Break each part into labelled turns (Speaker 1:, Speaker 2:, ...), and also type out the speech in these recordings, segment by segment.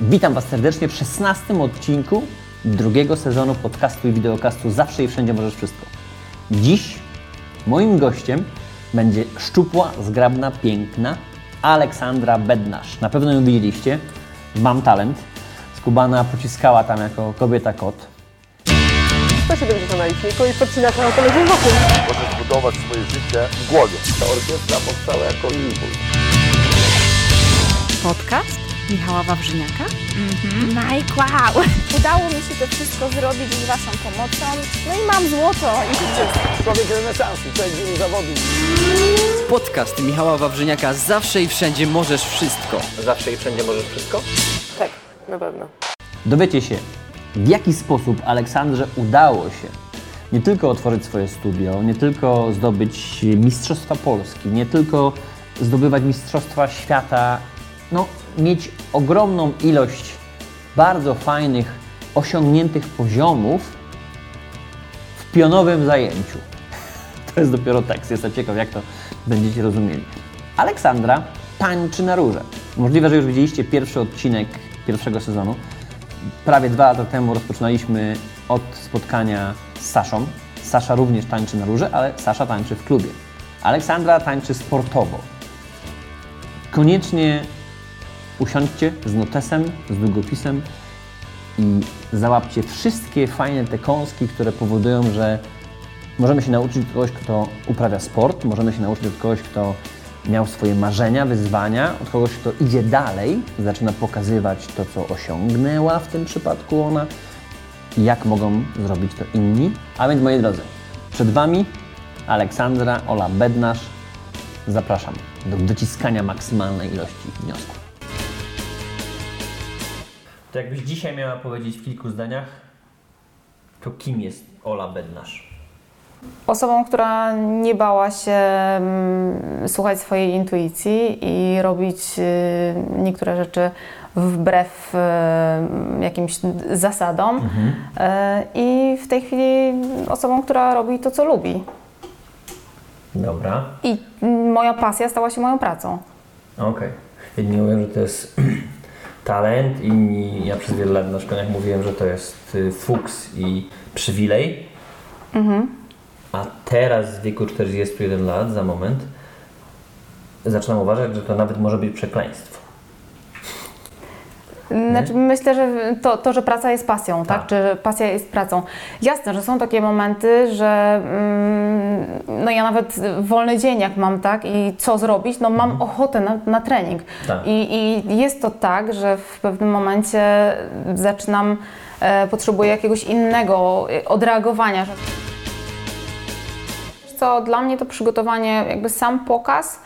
Speaker 1: Witam Was serdecznie w 16 odcinku drugiego sezonu podcastu i wideokastu Zawsze i Wszędzie Możesz Wszystko. Dziś moim gościem będzie szczupła, zgrabna, piękna Aleksandra Bednarz. Na pewno ją widzieliście. Mam talent. Skubana pociskała tam jako kobieta kot.
Speaker 2: 170 na liczniku i podcinasz na kolegę wokół.
Speaker 3: Możesz budować swoje życie w głowie. Ta orkiestra powstała jako impuls.
Speaker 4: Podcast Michała Wawrzyniaka.
Speaker 5: Mike, wow! Udało mi się to wszystko zrobić z Waszą pomocą. No i mam złoto i życie.
Speaker 3: Człowiek renesansu, człowiek wielu zawodów.
Speaker 6: Podcast Michała Wawrzyniaka Zawsze i Wszędzie Możesz Wszystko.
Speaker 1: Zawsze i wszędzie możesz wszystko?
Speaker 2: Tak, na pewno.
Speaker 1: Dowiecie się, w jaki sposób Aleksandrze udało się nie tylko otworzyć swoje studio, nie tylko zdobyć Mistrzostwa Polski, nie tylko zdobywać Mistrzostwa Świata, no, mieć ogromną ilość bardzo fajnych, osiągniętych poziomów w pionowym zajęciu. To jest dopiero tekst, jestem ciekaw, jak to będziecie rozumieli. Aleksandra tańczy na róże. Możliwe, że już widzieliście pierwszy odcinek pierwszego sezonu. Prawie dwa lata temu rozpoczynaliśmy od spotkania z Saszą. Sasza również tańczy na róże, ale Sasza tańczy w klubie. Aleksandra tańczy sportowo. Koniecznie usiądźcie z notesem, z długopisem i załapcie wszystkie fajne te kąski, które powodują, że możemy się nauczyć od kogoś, kto uprawia sport, możemy się nauczyć od kogoś, kto miał swoje marzenia, wyzwania, od kogoś, kto idzie dalej, zaczyna pokazywać to, co osiągnęła w tym przypadku ona jak mogą zrobić to inni. A więc, moi drodzy, przed Wami Aleksandra Ola Bednarz. Zapraszam do wyciskania maksymalnej ilości wniosków. To jakbyś dzisiaj miała powiedzieć w kilku zdaniach, to kim jest Ola Bednarz?
Speaker 7: Osobą, która nie bała się mm, słuchać swojej intuicji i robić y, niektóre rzeczy wbrew y, jakimś zasadom. Y, I w tej chwili osobą, która robi to, co lubi.
Speaker 1: Dobra,
Speaker 7: I moja pasja stała się moją pracą.
Speaker 1: okej. Jedni mówią, że to jest talent, inni, ja przez wiele lat na szkoleniach mówiłem, że to jest y, fuks i przywilej. A teraz w wieku 41 lat, za moment, zaczynam uważać, że to nawet może być przekleństwo.
Speaker 7: Znaczy, myślę, że to, to, że praca jest pasją, tak?
Speaker 1: Tak.
Speaker 7: Czy pasja jest pracą. Jasne, że są takie momenty, że mm, no ja nawet wolny dzień jak mam, tak? I co zrobić? No mam ochotę na, na trening.
Speaker 1: Tak.
Speaker 7: I, I jest to tak, że w pewnym momencie zaczynam, e, potrzebuję jakiegoś innego e, odreagowania. Co dla mnie to przygotowanie, jakby sam pokaz,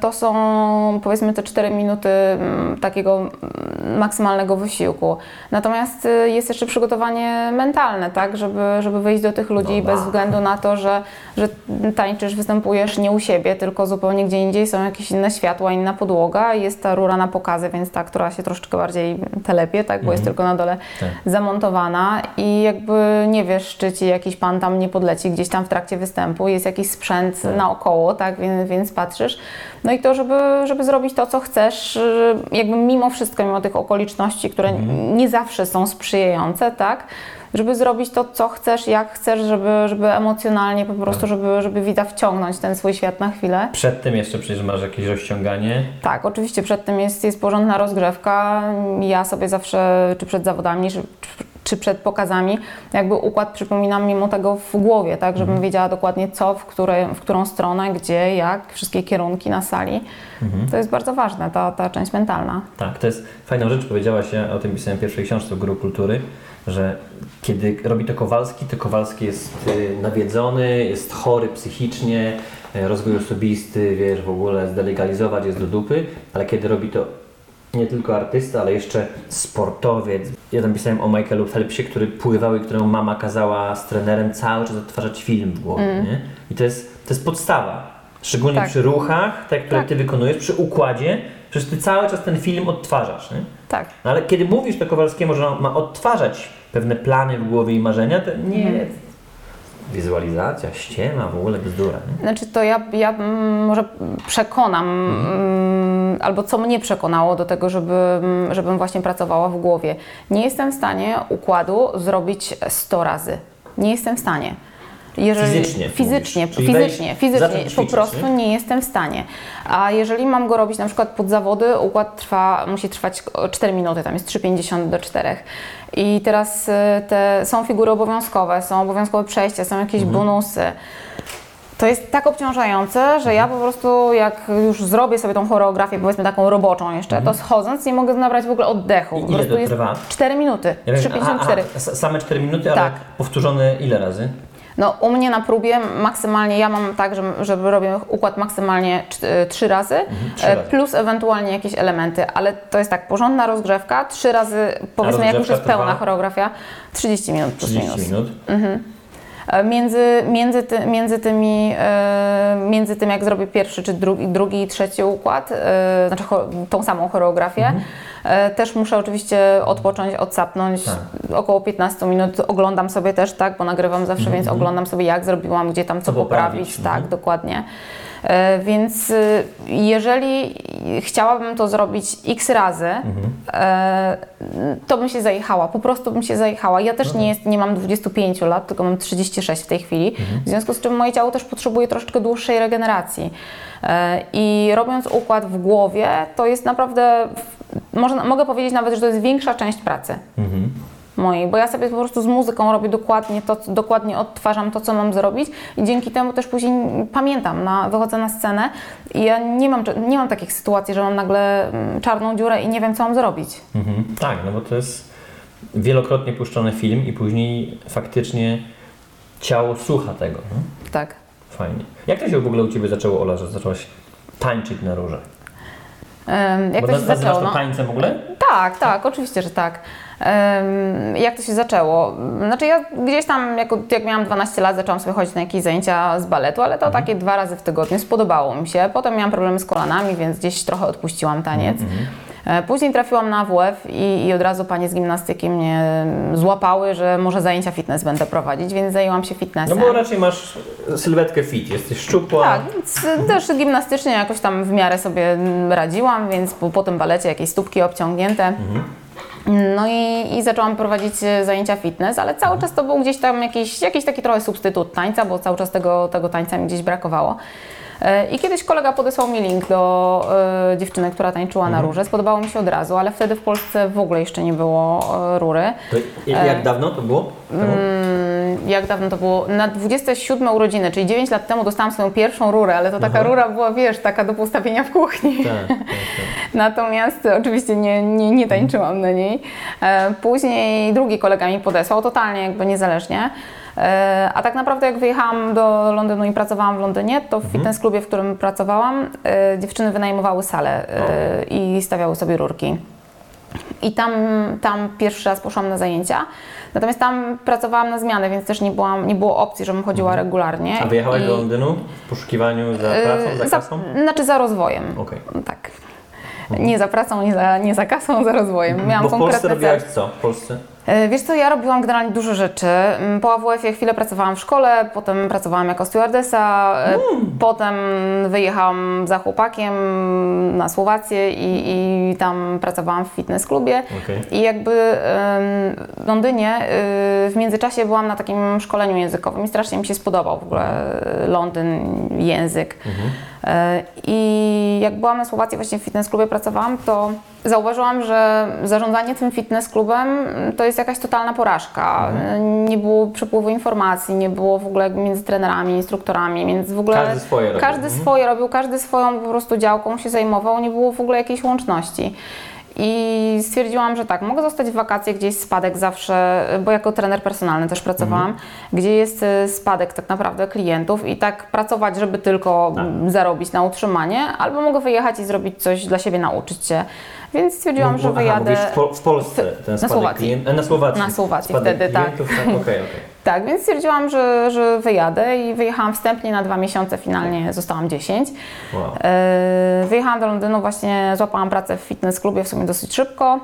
Speaker 7: to są powiedzmy te 4 minuty mm, takiego mm, maksymalnego wysiłku. Natomiast y, jest jeszcze przygotowanie mentalne, tak, żeby, żeby wyjść do tych ludzi
Speaker 1: Dobra.
Speaker 7: bez względu na to, że, że tańczysz, występujesz nie u siebie, tylko zupełnie gdzie indziej, są jakieś inne światła, inna podłoga, jest ta rura na pokazy, więc ta, która się troszeczkę bardziej telepie, tak, bo jest tylko na dole
Speaker 1: Tak.
Speaker 7: zamontowana i jakby nie wiesz, czy ci jakiś pan tam nie podleci gdzieś tam w trakcie występu, jest jakiś sprzęt naokoło, tak, więc, więc patrzysz. No i to, żeby, żeby zrobić to, co chcesz, y, jakby mimo wszystko, mimo tych okoliczności, które nie zawsze są sprzyjające, tak, żeby zrobić to, co chcesz, jak chcesz, żeby, żeby emocjonalnie po prostu, żeby, żeby widza wciągnąć ten swój świat na chwilę.
Speaker 1: Przed tym jeszcze przecież masz jakieś rozciąganie.
Speaker 7: Tak, oczywiście przed tym jest, jest porządna rozgrzewka. Ja sobie zawsze, czy przed zawodami, czy, czy przed pokazami, jakby układ przypominam mimo tego w głowie, tak, żebym wiedziała dokładnie co, w, które, w którą stronę, gdzie, jak, wszystkie kierunki na sali. To jest bardzo ważne, ta, ta część mentalna.
Speaker 1: Tak, to jest fajną rzecz, powiedziałaś, ja o tym pisałem w pierwszej książce w Guru Kultury, że kiedy robi to Kowalski, to Kowalski jest y, nawiedzony, jest chory psychicznie, y, rozwój osobisty, wiesz, w ogóle zdelegalizować jest do dupy, ale kiedy robi to nie tylko artysta, ale jeszcze sportowiec. Ja tam pisałem o Michaelu Phelpsie, który pływał i któremu mama kazała z trenerem cały czas odtwarzać film w głowie, nie? I to jest, to jest podstawa. Szczególnie
Speaker 7: Tak.
Speaker 1: przy ruchach, te, które
Speaker 7: Tak.
Speaker 1: ty wykonujesz, przy układzie, przecież ty cały czas ten film odtwarzasz, nie?
Speaker 7: Tak.
Speaker 1: No ale kiedy mówisz to Kowalskiemu, że on ma odtwarzać pewne plany w głowie i marzenia, to nie, wizualizacja, ściema, w ogóle bzdura. Nie?
Speaker 7: Znaczy to ja, ja mm, może przekonam, mm, albo co mnie przekonało do tego, żeby, mm, żebym właśnie pracowała w głowie. Nie jestem w stanie układu zrobić 100 razy. Nie jestem w stanie.
Speaker 1: Fizycznie
Speaker 7: Fizycznie,
Speaker 1: mówisz.
Speaker 7: Fizycznie, fizycznie. Po
Speaker 1: ćwiczyć,
Speaker 7: prostu
Speaker 1: nie?
Speaker 7: nie jestem w stanie. A jeżeli mam go robić na przykład pod zawody, układ trwa, musi trwać 4 minuty, tam jest 3,50 do 4. I teraz y, te są figury obowiązkowe, są obowiązkowe przejścia, są jakieś
Speaker 1: Mhm.
Speaker 7: bonusy. To jest tak obciążające, że ja po prostu jak już zrobię sobie tą choreografię, powiedzmy taką roboczą jeszcze, to schodząc nie mogę nabrać w ogóle oddechu.
Speaker 1: Mhm. I
Speaker 7: po
Speaker 1: ile to trwa?
Speaker 7: 4 minuty, 3,54.
Speaker 1: same 4 minuty, ale
Speaker 7: Tak.
Speaker 1: powtórzone ile razy?
Speaker 7: No u mnie na próbie maksymalnie, ja mam tak, że, że robię układ maksymalnie 3 razy,
Speaker 1: trzy
Speaker 7: e,
Speaker 1: razy.
Speaker 7: plus ewentualnie jakieś elementy, ale to jest tak, porządna rozgrzewka, 3 razy, powiedzmy jak już jest pełna choreografia, 30 minut plus
Speaker 1: 30
Speaker 7: minus.
Speaker 1: minut.
Speaker 7: E, Między, między, ty, między, tymi, e, między tym, jak zrobię pierwszy, czy drugi, drugi i trzeci układ, e, znaczy tą samą choreografię, e, też muszę oczywiście odpocząć, odsapnąć. Około 15 minut oglądam sobie też, tak, bo nagrywam zawsze, więc oglądam sobie, jak zrobiłam, gdzie tam co,
Speaker 1: Co poprawić.
Speaker 7: poprawić.
Speaker 1: Mhm.
Speaker 7: Tak, dokładnie. E, Więc y, jeżeli chciałabym to zrobić x razy, e, to bym się zajechała, po prostu bym się zajechała. Ja też nie, jest, nie mam 25 lat, tylko mam 36 w tej chwili, w związku z czym moje ciało też potrzebuje troszeczkę dłuższej regeneracji. E, I robiąc układ w głowie, to jest naprawdę, można, mogę powiedzieć nawet, że to jest większa część pracy mojej, bo ja sobie po prostu z muzyką robię dokładnie to, dokładnie odtwarzam to, co mam zrobić i dzięki temu też później pamiętam, na, wychodzę na scenę i ja nie mam, nie mam takich sytuacji, że mam nagle mm, czarną dziurę i nie wiem, co mam zrobić.
Speaker 1: Mhm. Tak, no bo to jest wielokrotnie puszczony film i później faktycznie ciało słucha tego. No?
Speaker 7: Tak.
Speaker 1: Fajnie. Jak to się w ogóle u Ciebie zaczęło, Ola, że zaczęłaś tańczyć na róże?
Speaker 7: Jak
Speaker 1: Bo
Speaker 7: to się zaczęło? No,
Speaker 1: tańcem w ogóle?
Speaker 7: Tak, tak, oczywiście, że tak. Jak to się zaczęło? Znaczy ja gdzieś tam, jak, jak miałam 12 lat, zaczęłam sobie chodzić na jakieś zajęcia z baletu, ale to takie dwa razy w tygodniu, spodobało mi się. Potem miałam problemy z kolanami, więc gdzieś trochę odpuściłam taniec. E, Później trafiłam na AWF i, i od razu panie z gimnastyki mnie mm, złapały, że może zajęcia fitness będę prowadzić, więc zajęłam się
Speaker 1: No
Speaker 7: fitnessem.
Speaker 1: bo raczej masz sylwetkę fit, jesteś szczupła.
Speaker 7: Tak, też gimnastycznie jakoś tam w miarę sobie mm, radziłam, więc po, po tym balecie jakieś stópki obciągnięte. No i, i zaczęłam prowadzić e, zajęcia fitness, ale cały czas to był gdzieś tam jakiś, jakiś taki trochę substytut tańca, bo cały czas tego, tego tańca mi gdzieś brakowało. E, I kiedyś kolega podesłał mi link do e, dziewczyny, która tańczyła na rurze. Spodobało mi się od razu, ale wtedy w Polsce w ogóle jeszcze nie było e, rury.
Speaker 1: To jak dawno to było?
Speaker 7: Mm, jak dawno to było? Na 27 urodziny, czyli 9 lat temu dostałam swoją pierwszą rurę, ale to taka rura była, wiesz, taka do postawienia w kuchni.
Speaker 1: Tak, tak, tak.
Speaker 7: Natomiast oczywiście nie, nie, nie tańczyłam na niej. Później drugi kolega mi podesłał, totalnie jakby niezależnie. E, A tak naprawdę jak wyjechałam do Londynu i pracowałam w Londynie, to w fitness klubie, w którym pracowałam, e, dziewczyny wynajmowały salę e, i stawiały sobie rurki. I tam, tam pierwszy raz poszłam na zajęcia. Natomiast tam pracowałam na zmianę, więc też nie, byłam, nie było opcji, żebym chodziła regularnie.
Speaker 1: Mhm. A wyjechałaś
Speaker 7: I-
Speaker 1: do Londynu w poszukiwaniu za pracą, za kasą?
Speaker 7: Znaczy za rozwojem.
Speaker 1: Okej.
Speaker 7: Tak. Nie za pracą, nie za, nie za kasą, za rozwojem. Miałam
Speaker 1: Bo w Polsce robiłaś co? W Polsce?
Speaker 7: E, Wiesz co, ja robiłam generalnie dużo rzeczy. Mm, Po AWF-ie chwilę pracowałam w szkole, potem pracowałam jako stewardesa, e,
Speaker 1: Mm.
Speaker 7: potem wyjechałam za chłopakiem na Słowację i, i tam pracowałam w fitness klubie.
Speaker 1: Okej.
Speaker 7: I jakby w Londynie y, w międzyczasie byłam na takim szkoleniu językowym i strasznie mi się spodobał w ogóle Londyn, język. E, I jak byłam na Słowacji właśnie w fitness klubie pracowałam, to zauważyłam, że zarządzanie tym fitness klubem to jest jakaś totalna porażka. Y, Nie było przepływu informacji, nie było w ogóle między trenerami, instruktorami, więc w ogóle
Speaker 1: Każdy swoje robił.
Speaker 7: każdy
Speaker 1: Mhm.
Speaker 7: swoje robił, każdy swoją po prostu działką się zajmował, nie było w ogóle jakiejś łączności. I stwierdziłam, że tak, mogę zostać w wakacje, gdzie jest spadek zawsze, bo jako trener personalny też pracowałam, gdzie jest y, spadek tak naprawdę klientów i tak pracować, żeby tylko mm, zarobić na utrzymanie, albo mogę wyjechać i zrobić coś dla siebie, nauczyć się. Więc stwierdziłam, że
Speaker 1: aha,
Speaker 7: wyjadę.
Speaker 1: w, po, w Polsce ten
Speaker 7: na
Speaker 1: spadek
Speaker 7: Słowacji.
Speaker 1: klient- e, na Słowacji.
Speaker 7: Na Słowacji
Speaker 1: Spadek
Speaker 7: wtedy, tak.
Speaker 1: tak. Okej, okej.
Speaker 7: Tak, więc stwierdziłam, że, że wyjadę i wyjechałam wstępnie na dwa miesiące, finalnie zostałam 10.
Speaker 1: Wow.
Speaker 7: Yy, Wyjechałam do Londynu, właśnie złapałam pracę w fitness klubie w sumie dosyć szybko.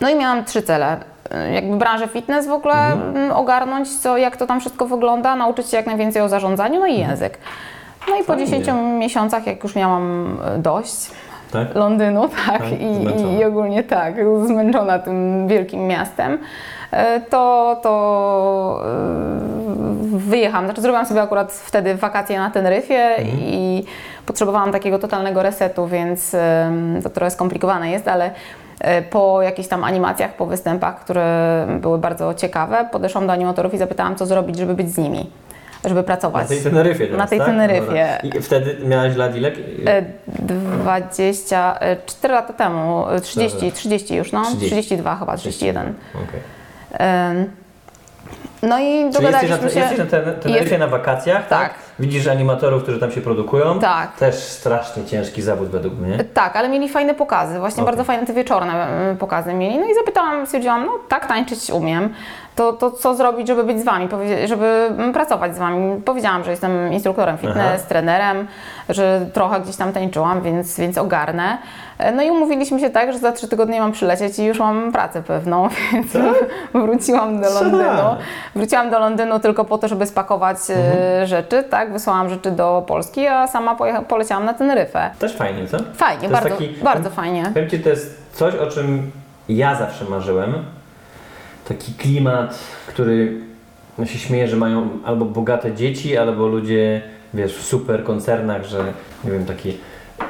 Speaker 7: No i miałam trzy cele. y, jakby branżę fitness w ogóle mm, ogarnąć, co, jak to tam wszystko wygląda, nauczyć się jak najwięcej o zarządzaniu, no i język. No i po 10 miesiącach, jak już miałam y, dość
Speaker 1: Tak?
Speaker 7: Londynu, tak,
Speaker 1: Tak,
Speaker 7: i, i, ogólnie tak, zmęczona tym wielkim miastem, y, to, to y, wyjechałam. Znaczy zrobiłam sobie akurat wtedy wakacje na Teneryfie i potrzebowałam takiego totalnego resetu, więc to trochę skomplikowane jest, ale y, po jakichś tam animacjach, po występach, które były bardzo ciekawe, podeszłam do animatorów i zapytałam, co zrobić, żeby być z nimi, żeby pracować.
Speaker 1: Na tej Teneryfie teraz,
Speaker 7: Na tej
Speaker 1: tak?
Speaker 7: Teneryfie.
Speaker 1: Dobra. I wtedy miałaś lat ile?
Speaker 7: E, 24 lata temu, e, 30, 30 już, no,
Speaker 1: 30.
Speaker 7: 32 chyba, 31.
Speaker 1: Okej.
Speaker 7: Em, No i
Speaker 1: Czyli jesteś
Speaker 7: dogadaliśmy
Speaker 1: na,
Speaker 7: się.
Speaker 1: jesteś na ten, Teneryfie
Speaker 7: Jest-
Speaker 1: na wakacjach, tak?
Speaker 7: Tak.
Speaker 1: Widzisz animatorów, którzy tam się produkują.
Speaker 7: Tak.
Speaker 1: Też strasznie ciężki zawód według mnie.
Speaker 7: Tak, ale mieli fajne pokazy, właśnie
Speaker 1: Okej.
Speaker 7: bardzo fajne te wieczorne e, pokazy mieli. No i zapytałam, stwierdziłam, no tak, tańczyć umiem. To, to co zrobić, żeby być z Wami, żeby mm, pracować z Wami? Powiedziałam, że jestem instruktorem fitness,
Speaker 1: Aha.
Speaker 7: trenerem, że trochę gdzieś tam tańczyłam, więc, więc ogarnę. E, No i umówiliśmy się tak, że za trzy tygodnie mam przylecieć i już mam pracę pewną, więc wróciłam do? Londynu. Wróciłam do Londynu tylko po to, żeby spakować e,
Speaker 1: Mhm.
Speaker 7: rzeczy, tak? Wysłałam rzeczy do Polski, a sama poleciałam na Teneryfę.
Speaker 1: Też fajnie, co?
Speaker 7: Fajnie,
Speaker 1: To
Speaker 7: bardzo,
Speaker 1: taki-
Speaker 7: bardzo fajnie.
Speaker 1: Powiem Ci, to jest coś, o czym ja zawsze marzyłem. Taki klimat, który no się śmieje, że mają albo bogate dzieci, albo ludzie, wiesz, w super koncernach, że nie wiem, taki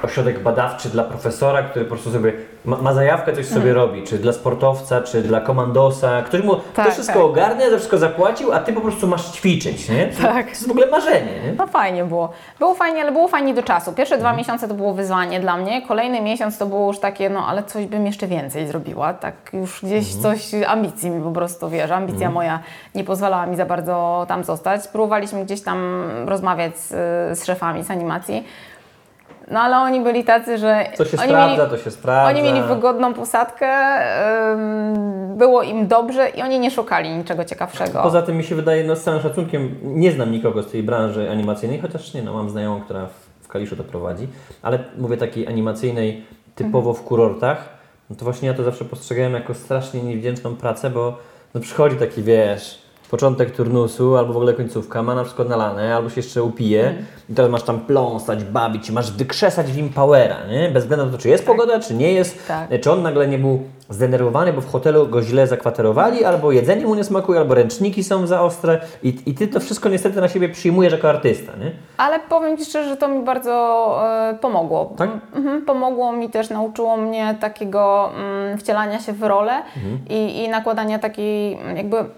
Speaker 1: ośrodek badawczy dla profesora, który po prostu sobie ma, ma zajawkę, coś sobie robi, czy dla sportowca, czy dla komandosa, który mu to
Speaker 7: Mhm. Tak,
Speaker 1: wszystko
Speaker 7: tak.
Speaker 1: ogarnia, to wszystko zapłacił, a ty po prostu masz ćwiczyć, nie? To,
Speaker 7: Tak.
Speaker 1: to jest w ogóle marzenie, nie?
Speaker 7: No fajnie było. Było fajnie, ale było fajnie do czasu. Pierwsze dwa miesiące to było wyzwanie dla mnie, kolejny miesiąc to było już takie, no ale coś bym jeszcze więcej zrobiła, tak już gdzieś coś, ambicji mi po prostu, wiesz, ambicja moja nie pozwalała mi za bardzo tam zostać. Próbowaliśmy gdzieś tam rozmawiać z, z szefami z animacji, no ale oni byli tacy, że
Speaker 1: Co się
Speaker 7: oni
Speaker 1: sprawdza,
Speaker 7: mieli,
Speaker 1: to się sprawdza.
Speaker 7: Oni mieli wygodną posadkę, ym, było im dobrze i oni nie szukali niczego ciekawszego.
Speaker 1: Poza tym mi się wydaje, no z całym szacunkiem, nie znam nikogo z tej branży animacyjnej, chociaż nie no, mam znajomą, która w, w Kaliszu to prowadzi, ale mówię takiej animacyjnej typowo w kurortach, no to właśnie ja to zawsze postrzegałem jako strasznie niewdzięczną pracę, bo no przychodzi taki, wiesz, początek turnusu albo w ogóle końcówka, ma na przykład nalane, albo się jeszcze upije i teraz masz tam pląsać, bawić, masz wykrzesać w nim powera, nie? Bez względu na to, czy jest pogoda, czy nie jest,
Speaker 7: Tak.
Speaker 1: czy on nagle nie był zdenerwowany, bo w hotelu go źle zakwaterowali, albo jedzenie mu nie smakuje, albo ręczniki są za ostre i, i ty to wszystko niestety na siebie przyjmujesz jako artysta, nie?
Speaker 7: Ale powiem Ci szczerze, że to mi bardzo e, pomogło.
Speaker 1: Tak?
Speaker 7: Mhm, pomogło mi też, nauczyło mnie takiego mm, wcielania się w rolę
Speaker 1: Mhm.
Speaker 7: i, i nakładania takiej, mm, jakby mm,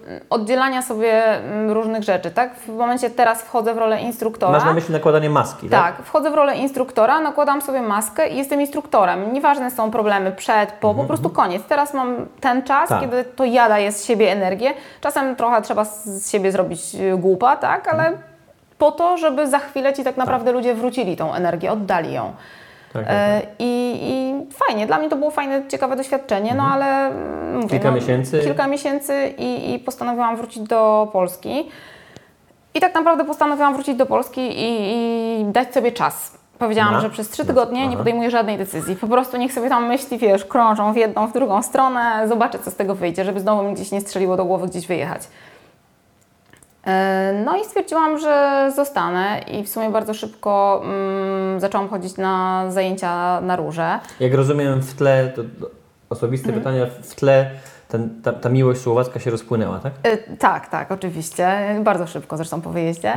Speaker 7: oddzielania sobie mm, różnych rzeczy, tak? W momencie teraz wchodzę w rolę instruktora.
Speaker 1: Masz na myśli nakładanie maski, tak?
Speaker 7: Tak, wchodzę w rolę instruktora, nakładam sobie maskę i jestem instruktorem. Nieważne są problemy przed, po, po prostu koniec. Teraz mam ten czas,
Speaker 1: Tak.
Speaker 7: kiedy to ja daję z siebie energię. Czasem trochę trzeba z siebie zrobić y, głupa, tak, ale po to, żeby za chwilę ci tak naprawdę ludzie wrócili tą energię, oddali ją.
Speaker 1: Tak, tak,
Speaker 7: E, I, I fajnie, dla mnie to było fajne, ciekawe doświadczenie, no ale mm, mówię,
Speaker 1: Kilka
Speaker 7: no,
Speaker 1: miesięcy.
Speaker 7: Kilka miesięcy i, i postanowiłam wrócić do Polski. I tak naprawdę postanowiłam wrócić do Polski i, i dać sobie czas. Powiedziałam,
Speaker 1: Na?
Speaker 7: że przez trzy tygodnie nie podejmuję żadnej decyzji. Po prostu niech sobie tam myśli, wiesz, krążą w jedną, w drugą stronę, zobaczę, co z tego wyjdzie, żeby znowu mi gdzieś nie strzeliło do głowy gdzieś wyjechać. E, No i stwierdziłam, że zostanę i w sumie bardzo szybko mm, zaczęłam chodzić na zajęcia na róże.
Speaker 1: Jak rozumiem w tle, to osobiste
Speaker 7: Mhm.
Speaker 1: pytania, w tle ten, ta, ta miłość słowacka się rozpłynęła, tak?
Speaker 7: E, tak, tak, oczywiście. Bardzo szybko zresztą po wyjeździe.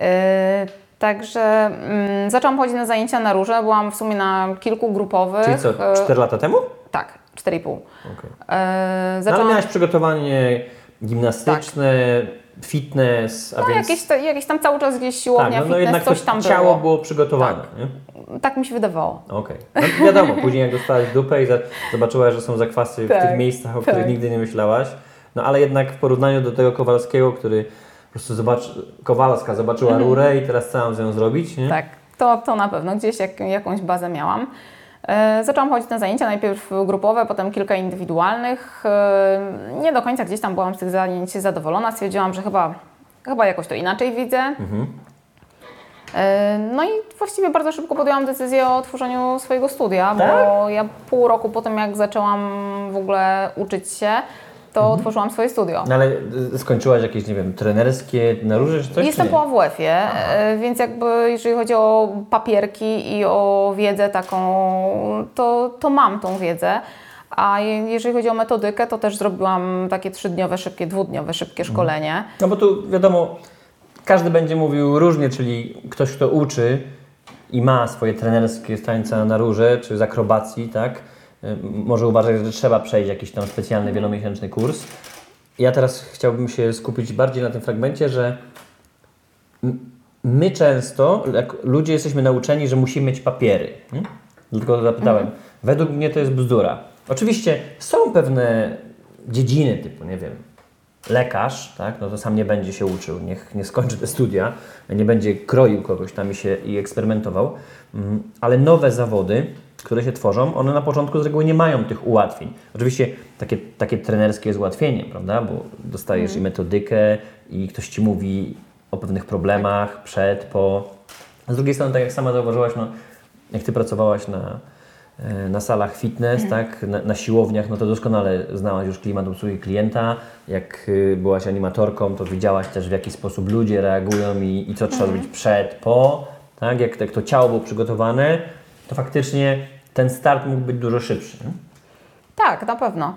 Speaker 7: E, także mm, zaczęłam chodzić na zajęcia na róże. Byłam w sumie na kilku grupowych.
Speaker 1: Czyli co,
Speaker 7: E,
Speaker 1: 4 lata temu?
Speaker 7: tak, 4,5.
Speaker 1: Okej.
Speaker 7: E,
Speaker 1: No, ale
Speaker 7: zaczęłam,
Speaker 1: miałaś przygotowanie gimnastyczne, fitness, a
Speaker 7: no,
Speaker 1: więc...
Speaker 7: jakieś, to, jakieś tam cały czas gdzieś siłownia,
Speaker 1: tak, no, no
Speaker 7: fitness,
Speaker 1: jednak
Speaker 7: coś tam
Speaker 1: ciało
Speaker 7: było.
Speaker 1: było przygotowane, nie?
Speaker 7: Tak mi się wydawało.
Speaker 1: Okej. No, wiadomo, później jak dostałaś dupę i zobaczyłaś, że są zakwasy w
Speaker 7: Tak,
Speaker 1: tych miejscach, o
Speaker 7: tak.
Speaker 1: których nigdy nie myślałaś, no ale jednak w porównaniu do tego Kowalskiego, który po prostu zobacz, Kowalska zobaczyła rurę i teraz co mam z nią zrobić, nie?
Speaker 7: Mhm. Tak, to, to na pewno. Gdzieś jak, jakąś bazę miałam. E, zaczęłam chodzić na zajęcia, najpierw grupowe, potem kilka indywidualnych. E, nie do końca gdzieś tam byłam z tych zajęć zadowolona. Stwierdziłam, że chyba, chyba jakoś to inaczej widzę. E, No i właściwie bardzo szybko podjęłam decyzję o otworzeniu swojego studia, bo ja pół roku po tym, jak zaczęłam w ogóle uczyć się, to otworzyłam swoje studio.
Speaker 1: No ale y, skończyłaś jakieś, nie wiem, trenerskie na róże czy coś?
Speaker 7: Jestem
Speaker 1: czy
Speaker 7: po AWF-ie, e, więc jakby jeżeli chodzi o papierki i o wiedzę taką, to, to mam tą wiedzę. A je- jeżeli chodzi o metodykę, to też zrobiłam takie trzydniowe, szybkie, dwudniowe, szybkie szkolenie.
Speaker 1: No bo tu wiadomo, każdy będzie mówił różnie, czyli ktoś, kto uczy i ma swoje trenerskie z tańca na róże, czy z akrobacji, tak, może uważać, że trzeba przejść jakiś tam specjalny wielomiesięczny kurs. Ja teraz chciałbym się skupić bardziej na tym fragmencie, że my często, jak ludzie jesteśmy nauczeni, że musimy mieć papiery. Nie? Dlatego to zapytałem. Według mnie to jest bzdura. Oczywiście są pewne dziedziny typu, nie wiem, lekarz, tak, no to sam nie będzie się uczył, niech nie skończy te studia, nie będzie kroił kogoś tam i, się, i eksperymentował, Mm, ale nowe zawody, które się tworzą, one na początku z reguły nie mają tych ułatwień. Oczywiście takie, takie trenerskie jest ułatwienie, prawda, bo dostajesz i metodykę i ktoś Ci mówi o pewnych problemach przed, po. A z drugiej strony, tak jak sama zauważyłaś, no, jak Ty pracowałaś na, e, na salach fitness, tak, na, na siłowniach, no to doskonale znałaś już klimat obsługi klienta. Jak y, byłaś animatorką, to widziałaś też w jaki sposób ludzie reagują i, i co trzeba zrobić przed, po, tak, jak, jak to ciało było przygotowane, to faktycznie ten start mógł być dużo szybszy. nie?
Speaker 7: Tak, na pewno.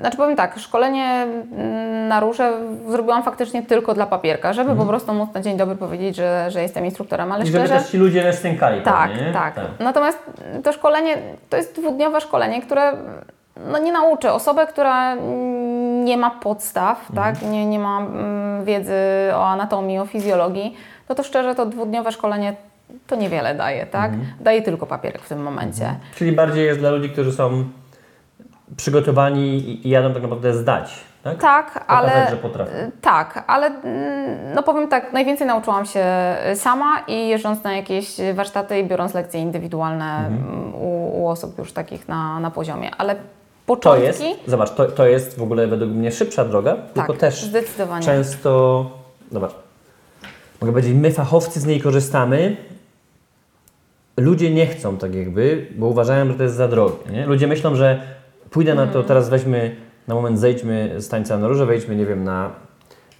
Speaker 7: Znaczy powiem tak, szkolenie mm, na róże zrobiłam faktycznie tylko dla papierka, żeby po prostu móc na dzień dobry powiedzieć, że, że jestem instruktorem, ale
Speaker 1: I żeby
Speaker 7: szczerze...
Speaker 1: też ci ludzie nie stękali
Speaker 7: Tak,
Speaker 1: pewnie, nie?
Speaker 7: tak, Natomiast to szkolenie to jest dwudniowe szkolenie, które no, nie nauczy osobę, która mm, nie ma podstaw, tak? nie, nie ma mm, wiedzy o anatomii, o fizjologii, no to szczerze to dwudniowe szkolenie to niewiele daje, tak? Daje tylko papierek w tym momencie.
Speaker 1: Czyli bardziej jest dla ludzi, którzy są przygotowani i, jadą tak naprawdę zdać, tak?
Speaker 7: Tak,
Speaker 1: Pokazać,
Speaker 7: ale
Speaker 1: potrafią.
Speaker 7: tak, ale mm, no powiem tak, najwięcej nauczyłam się sama i jeżdżąc na jakieś warsztaty i biorąc lekcje indywidualne mm, u, u osób już takich na, na poziomie, ale
Speaker 1: To
Speaker 7: początki
Speaker 1: jest, zobacz, to, to jest w ogóle według mnie szybsza droga, tylko też
Speaker 7: zdecydowanie.
Speaker 1: często, zobacz, mogę powiedzieć, my fachowcy z niej korzystamy, ludzie nie chcą tak jakby, bo uważają, że to jest za drogie. Nie? Ludzie myślą, że pójdę na to, teraz weźmy, na moment zejdźmy z tańca na róże, wejdźmy, nie wiem, na,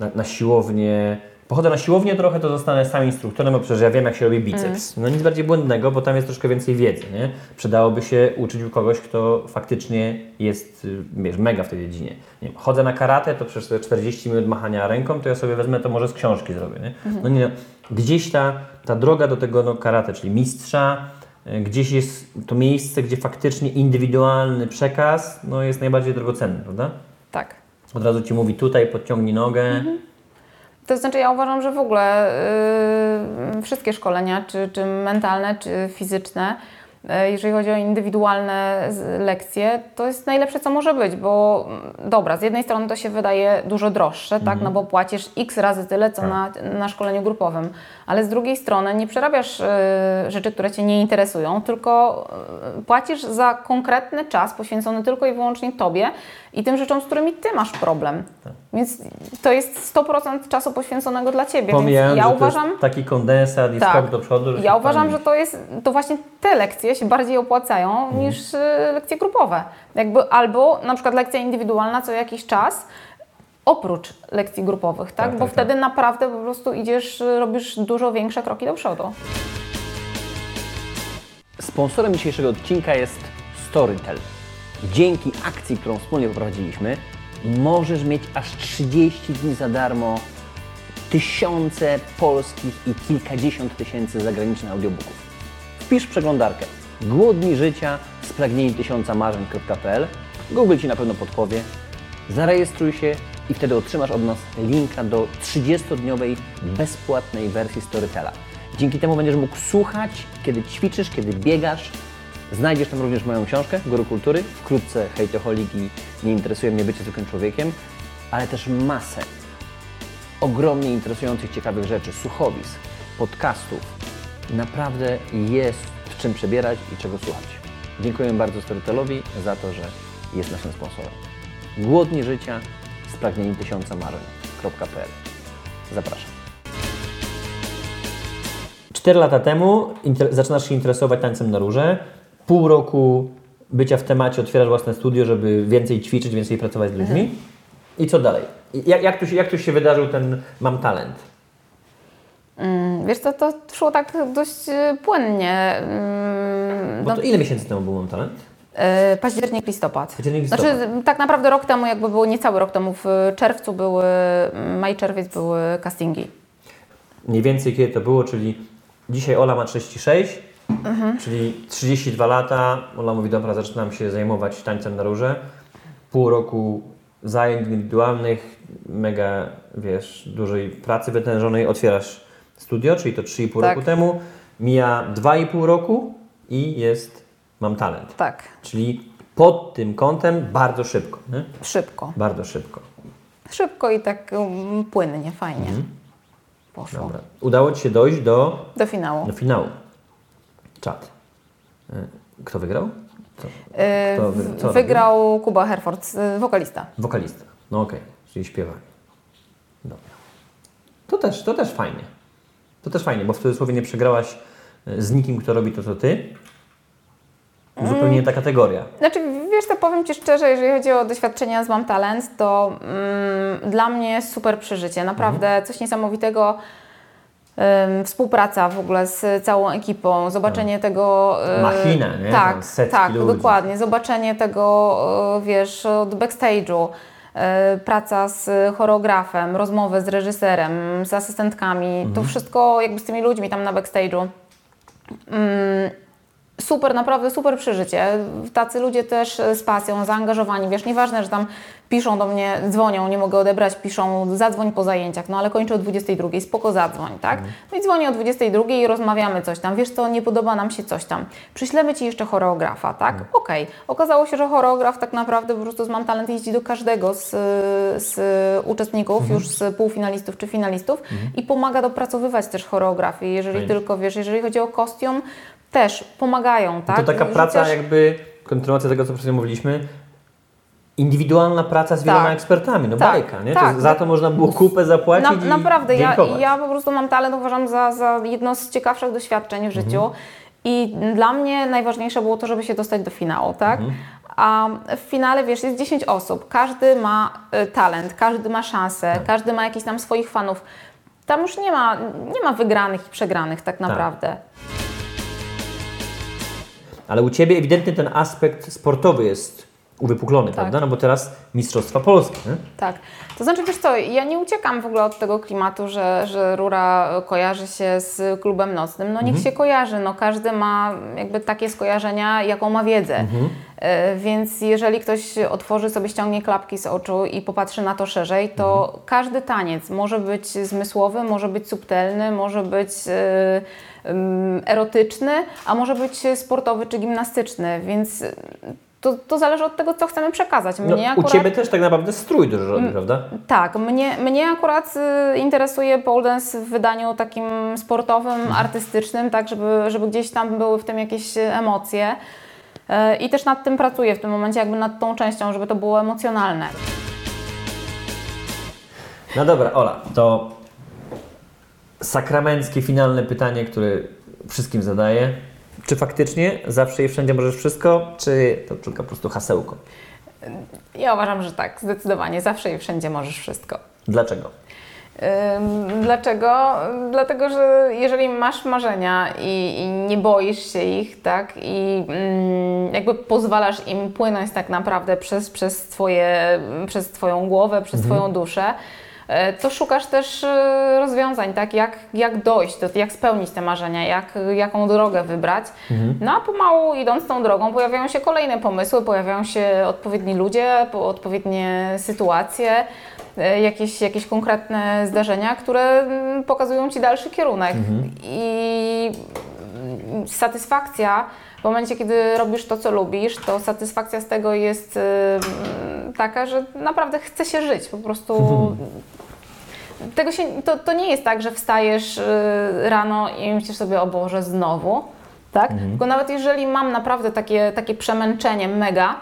Speaker 1: na, na siłownię, pochodzę na siłownię trochę, to zostanę sam instruktorem, bo przecież ja wiem, jak się robi biceps. No nic bardziej błędnego, bo tam jest troszkę więcej wiedzy, nie? Przydałoby się uczyć u kogoś, kto faktycznie jest, y, wiesz, mega w tej dziedzinie. Nie wiem, chodzę na karate, to te 40 minut machania ręką, to ja sobie wezmę, to może z książki zrobię, nie? No nie, gdzieś ta, ta droga do tego no, karate, czyli mistrza, y, gdzieś jest to miejsce, gdzie faktycznie indywidualny przekaz, no, jest najbardziej drogocenny, prawda?
Speaker 7: Tak.
Speaker 1: Od razu Ci mówi tutaj, podciągnij nogę,
Speaker 7: To znaczy ja uważam, że w ogóle yy, wszystkie szkolenia, czy, czy mentalne, czy fizyczne, jeżeli chodzi o indywidualne lekcje, to jest najlepsze, co może być, bo mm, dobra, z jednej strony to się wydaje dużo droższe, tak, no bo płacisz x razy tyle, co na, na szkoleniu grupowym, ale z drugiej strony nie przerabiasz yy, rzeczy, które Cię nie interesują, tylko yy, płacisz za konkretny czas poświęcony tylko i wyłącznie Tobie i tym rzeczom, z którymi Ty masz problem. Więc to jest 100% czasu poświęconego dla Ciebie, więc
Speaker 1: Pomijając,
Speaker 7: ja
Speaker 1: że to
Speaker 7: uważam...
Speaker 1: jest taki kondensat i
Speaker 7: Tak.
Speaker 1: skok do przodu. że
Speaker 7: Ja uważam,
Speaker 1: fajnie-
Speaker 7: że to jest, to właśnie te lekcje się bardziej opłacają
Speaker 1: Mhm.
Speaker 7: niż y, lekcje grupowe. Jakby albo na przykład lekcja indywidualna co jakiś czas, oprócz lekcji grupowych, tak?
Speaker 1: Tak,
Speaker 7: Bo
Speaker 1: tak,
Speaker 7: wtedy
Speaker 1: tak.
Speaker 7: naprawdę po prostu idziesz, y, robisz dużo większe kroki do przodu.
Speaker 1: Sponsorem dzisiejszego odcinka jest Storytel. Dzięki akcji, którą wspólnie poprowadziliśmy, możesz mieć aż 30 dni za darmo tysiące polskich i kilkadziesiąt tysięcy zagranicznych audiobooków. Wpisz przeglądarkę Głodni życia, spragnieni tysiąca marzeń.pl Google Ci na pewno podpowie. Zarejestruj się i wtedy otrzymasz od nas linka do 30-dniowej bezpłatnej wersji Storytela. Dzięki temu będziesz mógł słuchać, kiedy ćwiczysz, kiedy biegasz. Znajdziesz tam również moją książkę Guru Kultury, wkrótce Hejtoholik i Nie interesuje mnie bycie zwykłym człowiekiem, ale też masę ogromnie interesujących, ciekawych rzeczy, słuchowisk, podcastów. Naprawdę jest w czym przebierać i czego słuchać. Dziękuję bardzo Storytelowi za to, że jest naszym sponsorem. Głodni życia, spragnieni tysiąca marzeń.pl Zapraszam. Cztery lata temu zaczynasz się interesować tańcem na róże. Pół roku bycia w temacie, otwierasz własne studio, żeby więcej ćwiczyć, więcej pracować z ludźmi. I co dalej? Jak, jak, tu się, jak tu się wydarzył ten mam talent?
Speaker 7: Mm, Wiesz co, to szło tak dość e, płynnie. Mm,
Speaker 1: Bo
Speaker 7: No,
Speaker 1: to ile miesięcy temu był mam talent?
Speaker 7: e, październik, listopad.
Speaker 1: Październik, listopad.
Speaker 7: Znaczy tak naprawdę rok temu, jakby było niecały rok temu, w czerwcu były, maj, czerwiec były castingi.
Speaker 1: Mniej więcej kiedy to było, czyli dzisiaj Ola ma 36, czyli 32 lata. Ola mówi, dobra, zaczynam się zajmować tańcem na róże. Pół roku zajęć indywidualnych, mega, wiesz, dużej pracy wytężonej. Otwierasz studio, czyli to 3,5
Speaker 7: Tak.
Speaker 1: roku temu. Mija 2,5 roku i jest, mam talent.
Speaker 7: Tak,
Speaker 1: Czyli pod tym kątem bardzo szybko, nie?
Speaker 7: szybko.
Speaker 1: Bardzo szybko.
Speaker 7: Szybko i tak um, płynnie, fajnie. Poszło.
Speaker 1: Dobra. Udało Ci się dojść do
Speaker 7: Do finału.
Speaker 1: Do finału. Czad. Y, Kto wygrał?
Speaker 7: E,
Speaker 1: Kto wy- co
Speaker 7: wygrał Kuba Herford, e, wokalista.
Speaker 1: Wokalista. No okej, czyli śpiewak. Dobra. To też, to też fajnie. To też fajnie, bo w cudzysłowie nie przegrałaś y, z nikim, kto robi to, co ty. Zupełnie nie ta kategoria.
Speaker 7: Znaczy, wiesz co, powiem Ci szczerze, jeżeli chodzi o doświadczenia z Mam Talent, to mm, dla mnie jest super przeżycie. Naprawdę
Speaker 1: Mhm.
Speaker 7: coś niesamowitego. Współpraca w ogóle z całą ekipą, zobaczenie tego... y,
Speaker 1: Machina, nie?
Speaker 7: Tak, tak,
Speaker 1: ludzi.
Speaker 7: dokładnie. Zobaczenie tego, y, wiesz, od backstage'u, y, praca z choreografem, rozmowy z reżyserem, z asystentkami,
Speaker 1: Mhm.
Speaker 7: to wszystko jakby z tymi ludźmi tam na backstage'u. Mm, super, naprawdę super przeżycie. Tacy ludzie też e, z pasją, zaangażowani. Wiesz, nieważne, że tam piszą do mnie, dzwonią, nie mogę odebrać, piszą zadzwoń po zajęciach, no ale kończę o 22, spoko zadzwoń, tak? No i dzwonię o 22 i rozmawiamy coś tam. Wiesz co, nie podoba nam się coś tam. Przyślemy Ci jeszcze choreografa, tak? Okej. Okazało się, że choreograf tak naprawdę po prostu z Mam Talent jeździ do każdego z, z uczestników, już z półfinalistów czy finalistów i pomaga dopracowywać też choreografię. Jeżeli
Speaker 1: Fajnie.
Speaker 7: tylko, wiesz, jeżeli chodzi o kostium, też pomagają, tak?
Speaker 1: To taka praca, jakby kontynuacja tego, co przed chwilą mówiliśmy. Indywidualna praca z wieloma
Speaker 7: Tak.
Speaker 1: ekspertami, no
Speaker 7: Tak,
Speaker 1: bajka, nie?
Speaker 7: tak.
Speaker 1: to za to można było kupę zapłacić
Speaker 7: Na,
Speaker 1: i
Speaker 7: naprawdę, ja, ja po prostu mam talent, uważam za, za jedno z ciekawszych doświadczeń w życiu.
Speaker 1: Mhm.
Speaker 7: I dla mnie najważniejsze było to, żeby się dostać do finału, tak?
Speaker 1: Mhm.
Speaker 7: A w finale, wiesz, jest 10 osób, każdy ma y, talent, każdy ma szansę,
Speaker 1: Tak.
Speaker 7: każdy ma jakichś tam swoich fanów. Tam już nie ma, nie ma wygranych i przegranych tak naprawdę.
Speaker 1: Ale u Ciebie ewidentnie ten aspekt sportowy jest uwypuklony, prawda? No bo teraz Mistrzostwa Polskie, nie?
Speaker 7: Tak. To znaczy, wiesz co, ja nie uciekam w ogóle od tego klimatu, że, że Rura kojarzy się z klubem nocnym. No niech się kojarzy, no każdy ma jakby takie skojarzenia, jaką ma wiedzę. E, Więc jeżeli ktoś otworzy sobie, ściągnie klapki z oczu i popatrzy na to szerzej, to każdy taniec może być zmysłowy, może być subtelny, może być e, erotyczny, a może być sportowy czy gimnastyczny, więc to, to zależy od tego, co chcemy przekazać.
Speaker 1: No,
Speaker 7: Mnie
Speaker 1: U
Speaker 7: akurat...
Speaker 1: Ciebie też tak naprawdę strój dużo robi, prawda?
Speaker 7: Tak, mnie, mnie akurat y, interesuje pole dance w wydaniu takim sportowym, artystycznym, tak, żeby, żeby gdzieś tam były w tym jakieś emocje. Y, I też nad tym pracuję w tym momencie, jakby nad tą częścią, żeby to było emocjonalne.
Speaker 1: No dobra, Ola, to sakramenckie, finalne pytanie, które wszystkim zadaję. Czy faktycznie zawsze i wszędzie możesz wszystko, czy to tylko po prostu hasełko?
Speaker 7: Ja uważam, że tak, zdecydowanie, zawsze i wszędzie możesz wszystko.
Speaker 1: Dlaczego?
Speaker 7: Dlaczego? Dlatego, że jeżeli masz marzenia i, i nie boisz się ich, tak, i mm, jakby pozwalasz im płynąć tak naprawdę przez, przez, twoje, przez Twoją głowę, przez Twoją duszę, to szukasz też e, rozwiązań, tak, jak, jak dojść, do, jak spełnić te marzenia, jak, jaką drogę wybrać. No a pomału idąc tą drogą pojawiają się kolejne pomysły, pojawiają się odpowiedni ludzie, po- odpowiednie sytuacje, e, jakieś, jakieś konkretne zdarzenia, które mm, pokazują Ci dalszy kierunek. I mm, satysfakcja w momencie, kiedy robisz to, co lubisz, to satysfakcja z tego jest taka, że naprawdę chce się żyć. Po prostu tego się, to, to nie jest tak, że wstajesz y, rano i myślisz sobie, o Boże, znowu. Tak? Tylko nawet jeżeli mam naprawdę takie, takie przemęczenie mega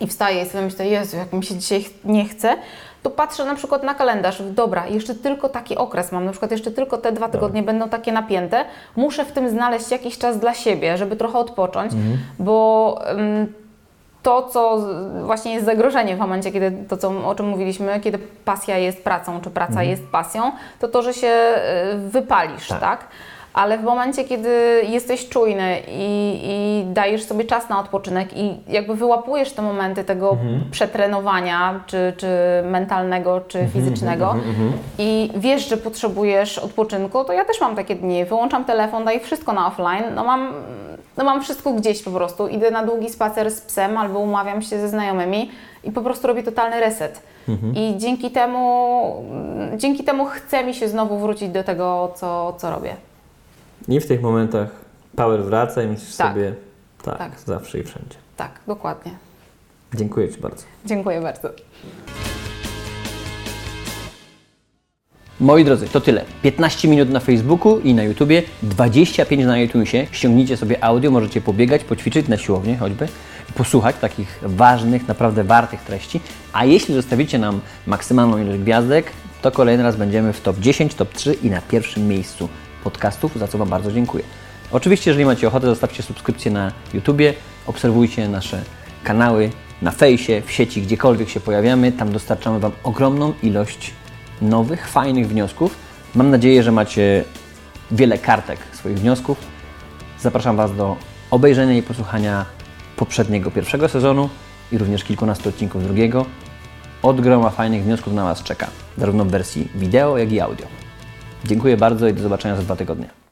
Speaker 7: i wstaję i sobie myślę, Jezu, jak mi się dzisiaj nie chce, to patrzę na przykład na kalendarz, dobra, jeszcze tylko taki okres mam, na przykład jeszcze tylko te dwa tygodnie będą takie napięte, muszę w tym znaleźć jakiś czas dla siebie, żeby trochę odpocząć, bo ym, to, co właśnie jest zagrożenie w momencie, kiedy to, co, o czym mówiliśmy, kiedy pasja jest pracą, czy praca jest pasją, to to, że się y, wypalisz, tak? Ale w momencie, kiedy jesteś czujny i, i dajesz sobie czas na odpoczynek i jakby wyłapujesz te momenty tego przetrenowania, czy, czy mentalnego, czy fizycznego i wiesz, że potrzebujesz odpoczynku, to ja też mam takie dni. Wyłączam telefon, daję wszystko na offline, no mam, no mam wszystko gdzieś po prostu. Idę na długi spacer z psem albo umawiam się ze znajomymi i po prostu robię totalny reset. I dzięki temu, dzięki temu chce mi się znowu wrócić do tego, co, co robię.
Speaker 1: I w tych momentach power wraca i myślisz
Speaker 7: Tak.
Speaker 1: sobie, tak,
Speaker 7: Tak.
Speaker 1: zawsze i wszędzie.
Speaker 7: Tak, dokładnie.
Speaker 1: Dziękuję Ci bardzo.
Speaker 7: Dziękuję bardzo.
Speaker 1: Moi drodzy, to tyle. 15 minut na Facebooku i na YouTubie, 25 na iTunesie. Ściągnijcie sobie audio, możecie pobiegać, poćwiczyć na siłowni choćby, posłuchać takich ważnych, naprawdę wartych treści. A jeśli zostawicie nam maksymalną ilość gwiazdek, to kolejny raz będziemy w top 10, top 3 i na pierwszym miejscu podcastów, za co Wam bardzo dziękuję. Oczywiście, jeżeli macie ochotę, zostawcie subskrypcję na YouTubie, obserwujcie nasze kanały na fejsie, w sieci, gdziekolwiek się pojawiamy. Tam dostarczamy Wam ogromną ilość nowych, fajnych wniosków. Mam nadzieję, że macie wiele kartek swoich wniosków. Zapraszam Was do obejrzenia i posłuchania poprzedniego pierwszego sezonu i również kilkunastu odcinków drugiego. Od groma fajnych wniosków na Was czeka, zarówno w wersji wideo, jak i audio. Dziękuję bardzo i do zobaczenia za dwa tygodnie.